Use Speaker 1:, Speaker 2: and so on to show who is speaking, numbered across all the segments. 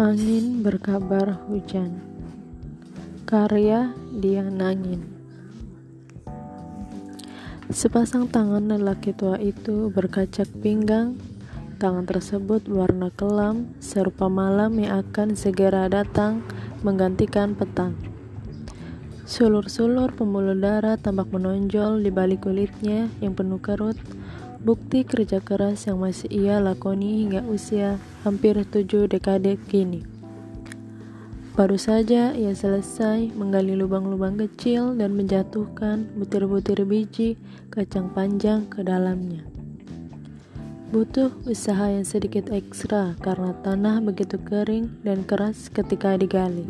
Speaker 1: Angin berkabar hujan. Karya Dian Angin Sepasang tangan lelaki tua itu berkacak pinggang. Tangan tersebut warna kelam Serupa malam yang akan segera datang Menggantikan petang. Sulur-sulur pembuluh darah tampak menonjol di balik kulitnya yang penuh kerut Bukti kerja keras yang masih ia lakoni hingga usia hampir tujuh dekade kini. Baru saja ia selesai menggali lubang-lubang kecil dan menjatuhkan butir-butir biji kacang panjang ke dalamnya. Butuh usaha yang sedikit ekstra karena tanah begitu kering dan keras ketika digali.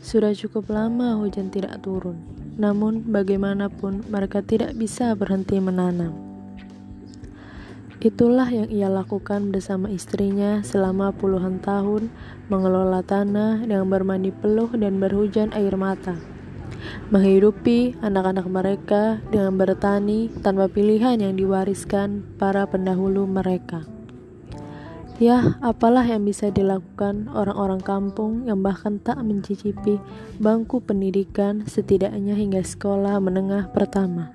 Speaker 1: Sudah cukup lama hujan tidak turun, namun bagaimanapun mereka tidak bisa berhenti menanam. Itulah yang ia lakukan bersama istrinya selama puluhan tahun mengelola tanah dengan bermandi peluh dan berhujan air mata. Menghidupi anak-anak mereka dengan bertani tanpa pilihan yang diwariskan para pendahulu mereka. Ya, apalah yang bisa dilakukan orang-orang kampung yang bahkan tak mencicipi bangku pendidikan setidaknya hingga sekolah menengah pertama.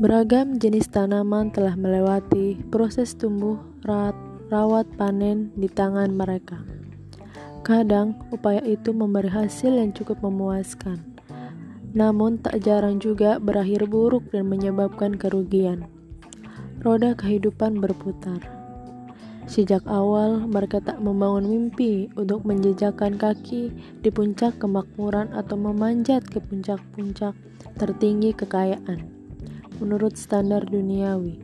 Speaker 1: Beragam jenis tanaman telah melewati proses tumbuh, rat, rawat, panen di tangan mereka. Kadang upaya itu memberi hasil yang cukup memuaskan, namun tak jarang juga berakhir buruk dan menyebabkan kerugian. Roda kehidupan berputar. Sejak awal, mereka tak membangun mimpi untuk menjejakkan kaki di puncak kemakmuran atau memanjat ke puncak-puncak tertinggi kekayaan menurut standar duniawi.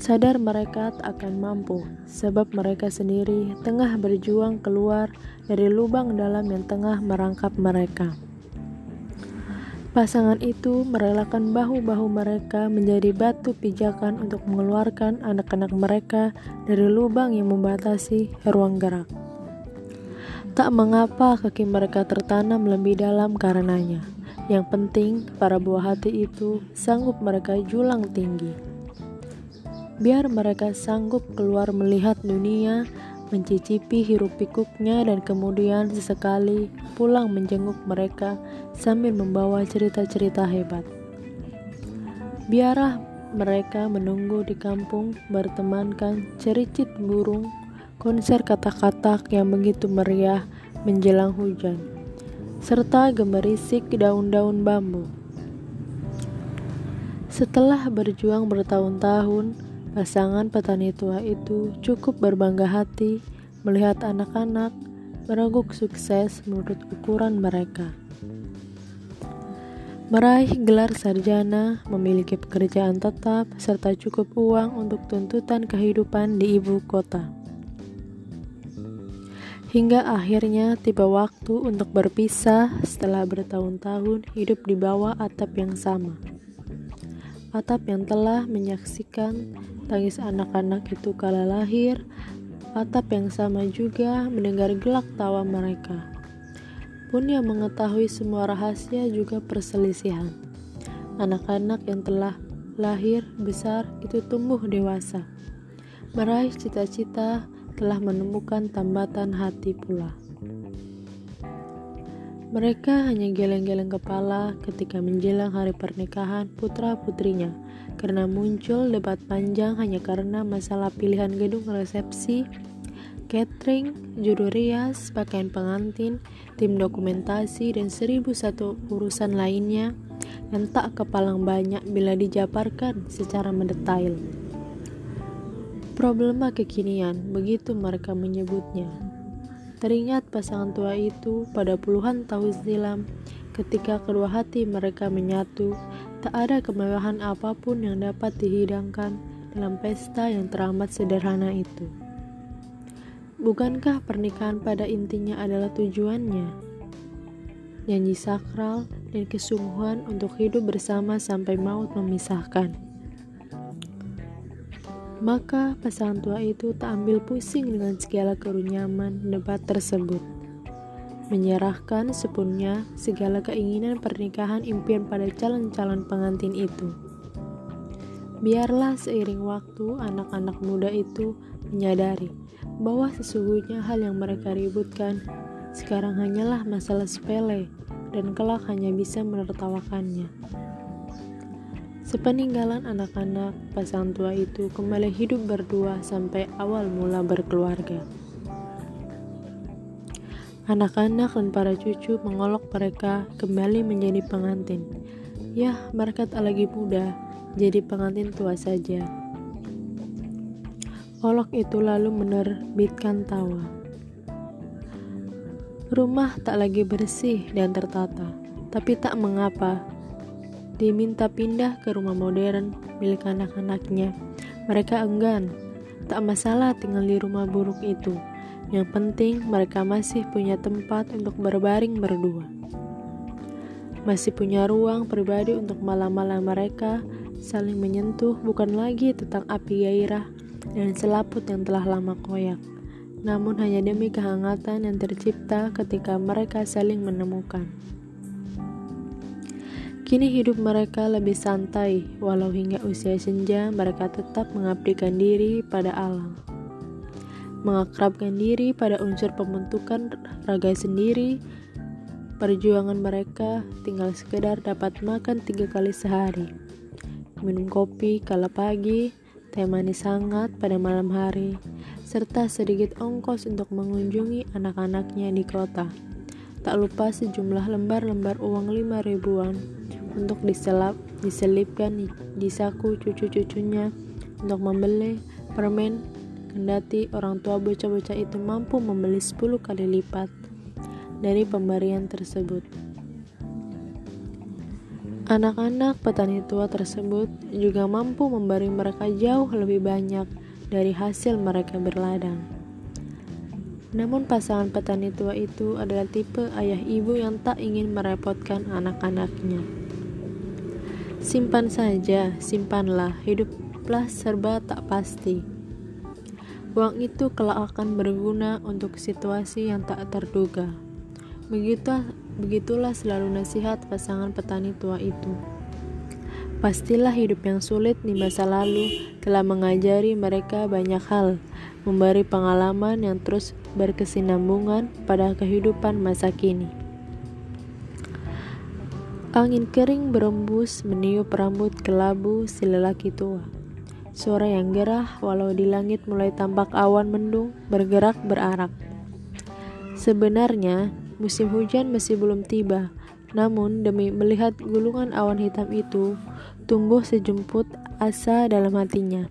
Speaker 1: Sadar mereka tak akan mampu, sebab mereka sendiri tengah berjuang keluar dari lubang dalam yang tengah merangkap mereka. Pasangan itu merelakan bahu-bahu mereka menjadi batu pijakan untuk mengeluarkan anak-anak mereka dari lubang yang membatasi ruang gerak. Tak mengapa kaki mereka tertanam lebih dalam karenanya. Yang penting, para buah hati itu sanggup mereka julang tinggi. Biar mereka sanggup keluar melihat dunia, mencicipi hiruk pikuknya dan kemudian sesekali pulang menjenguk mereka sambil membawa cerita-cerita hebat. Biarlah mereka menunggu di kampung bertemankan cericit burung, konser kata-kata yang begitu meriah menjelang hujan serta gemerisik daun-daun bambu. Setelah berjuang bertahun-tahun, pasangan petani tua itu cukup berbangga hati melihat anak-anak merenguk sukses menurut ukuran mereka. Meraih gelar sarjana, memiliki pekerjaan tetap, serta cukup uang untuk tuntutan kehidupan di ibu kota. Hingga akhirnya tiba waktu untuk berpisah setelah bertahun-tahun hidup di bawah atap yang sama. Atap yang telah menyaksikan tangis anak-anak itu kala lahir, atap yang sama juga mendengar gelak tawa mereka. Pun yang mengetahui semua rahasia juga perselisihan. Anak-anak yang telah lahir besar itu tumbuh dewasa, meraih cita-cita telah menemukan tambatan hati pula. Mereka hanya geleng-geleng kepala ketika menjelang hari pernikahan putra-putrinya, karena muncul debat panjang hanya karena masalah pilihan gedung resepsi, catering, judul rias, pakaian pengantin, tim dokumentasi, dan seribu satu urusan lainnya yang tak kepalang banyak bila dijabarkan secara mendetail. Problema kekinian, begitu mereka menyebutnya. Teringat pasangan tua itu pada puluhan tahun silam, ketika kedua hati mereka menyatu, tak ada kemewahan apa pun yang dapat dihidangkan dalam pesta yang teramat sederhana itu. Bukankah pernikahan pada intinya adalah tujuannya? Nyanyi sakral dan kesungguhan untuk hidup bersama sampai maut memisahkan. Maka pasangan tua itu tak ambil pusing dengan segala kerunyaman debat tersebut. Menyerahkan sepenuhnya segala keinginan pernikahan impian pada calon-calon pengantin itu. Biarlah seiring waktu anak-anak muda itu menyadari bahwa sesungguhnya hal yang mereka ributkan sekarang hanyalah masalah sepele dan kelak hanya bisa menertawakannya. Sepeninggalan anak-anak, pasangan tua itu kembali hidup berdua sampai awal mula berkeluarga. Anak-anak dan para cucu mengolok mereka kembali menjadi pengantin. Ya, mereka tak lagi muda, jadi pengantin tua saja. Olok itu lalu menerbitkan tawa. Rumah tak lagi bersih dan tertata, tapi tak mengapa diminta pindah ke rumah modern milik anak-anaknya. Mereka enggan, tak masalah tinggal di rumah buruk itu. Yang penting mereka masih punya tempat untuk berbaring berdua. Masih punya ruang pribadi untuk malam-malam mereka saling menyentuh bukan lagi tentang api gairah dan selaput yang telah lama koyak, namun hanya demi kehangatan yang tercipta ketika mereka saling menemukan. Kini hidup mereka lebih santai, walau hingga usia senja mereka tetap mengabdikan diri pada alam. Mengakrabkan diri pada unsur pembentukan raga sendiri, perjuangan mereka tinggal sekedar dapat makan tiga kali sehari. Minum kopi kala pagi, teh manis hangat pada malam hari, serta sedikit ongkos untuk mengunjungi anak-anaknya di kota. Tak lupa sejumlah lembar-lembar uang lima ribuan untuk diselap, diselipkan di saku cucu-cucunya untuk membeli permen kendati orang tua bocah-bocah itu mampu membeli 10 kali lipat dari pemberian tersebut. Anak-anak petani tua tersebut juga mampu memberi mereka jauh lebih banyak dari hasil mereka berladang. Namun pasangan petani tua itu adalah tipe ayah ibu yang tak ingin merepotkan anak-anaknya. Simpan saja, simpanlah, hiduplah serba tak pasti. Uang itu kelak akan berguna untuk situasi yang tak terduga. Begitu, begitulah selalu nasihat pasangan petani tua itu. Pastilah hidup yang sulit di masa lalu telah mengajari mereka banyak hal, memberi pengalaman yang terus berkesinambungan pada kehidupan masa kini. Angin kering berembus meniup rambut kelabu si lelaki tua. Suara yang gerah walau di langit mulai tampak awan mendung bergerak berarak. Sebenarnya musim hujan masih belum tiba, namun demi melihat gulungan awan hitam itu, tumbuh sejumput asa dalam hatinya.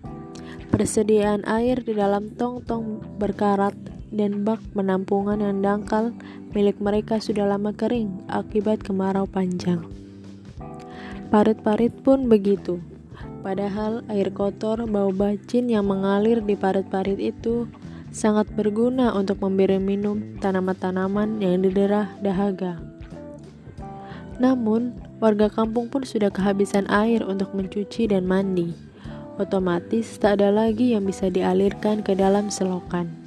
Speaker 1: Persediaan air di dalam tong-tong berkarat dan bak penampungan yang dangkal milik mereka sudah lama kering akibat kemarau panjang. Parit-parit pun begitu. Padahal air kotor bau bacin yang mengalir di parit-parit itu sangat berguna untuk memberi minum tanaman-tanaman yang diderah dahaga. Namun, warga kampung pun sudah kehabisan air untuk mencuci dan mandi. Otomatis tak ada lagi yang bisa dialirkan ke dalam selokan.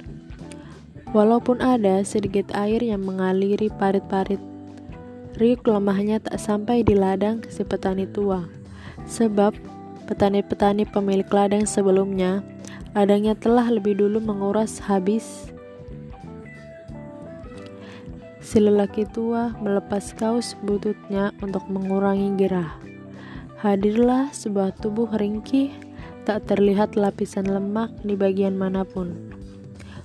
Speaker 1: Walaupun ada sedikit air yang mengaliri parit-parit, riuk lemahnya tak sampai di ladang si petani tua. Sebab petani-petani pemilik ladang sebelumnya, ladangnya telah lebih dulu menguras habis. Si lelaki tua melepas kaos bututnya untuk mengurangi gerah. Hadirlah sebuah tubuh ringkih, tak terlihat lapisan lemak di bagian mana pun.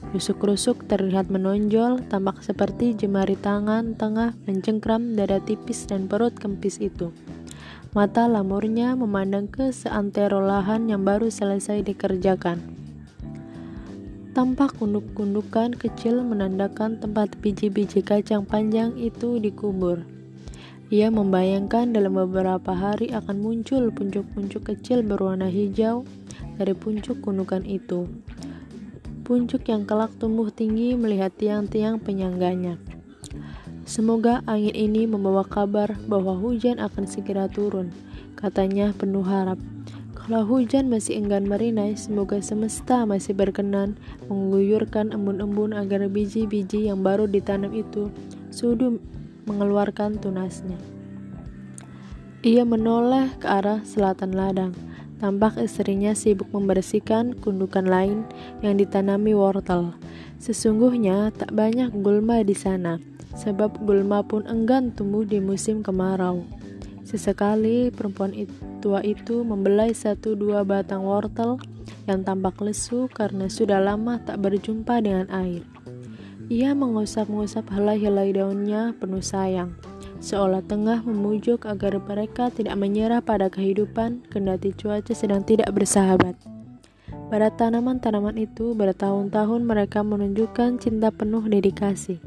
Speaker 1: Rusuk-rusuk terlihat menonjol, tampak seperti jemari tangan tengah mencengkram dada tipis dan perut kempis itu. Mata lamurnya memandang ke seantero lahan yang baru selesai dikerjakan. Tampak kunduk-kundukan kecil menandakan tempat biji-biji kacang panjang itu dikubur. Ia membayangkan dalam beberapa hari akan muncul puncuk-puncuk kecil berwarna hijau dari puncuk gundukan itu puncuk yang kelak tumbuh tinggi melihat tiang-tiang penyangganya. Semoga angin ini membawa kabar bahwa hujan akan segera turun, katanya penuh harap. Kalau hujan masih enggan merinai, semoga semesta masih berkenan mengguyurkan embun-embun agar biji-biji yang baru ditanam itu sudah mengeluarkan tunasnya. Ia menoleh ke arah selatan ladang. Tampak istrinya sibuk membersihkan kundukan lain yang ditanami wortel. Sesungguhnya tak banyak gulma di sana, sebab gulma pun enggan tumbuh di musim kemarau. Sesekali perempuan tua itu membelai satu dua batang wortel yang tampak lesu karena sudah lama tak berjumpa dengan air. Ia mengusap-ngusap helai-helai daunnya penuh sayang, seolah tengah memujuk agar mereka tidak menyerah pada kehidupan kendati cuaca sedang tidak bersahabat. Pada tanaman-tanaman itu bertahun-tahun mereka menunjukkan cinta penuh dedikasi.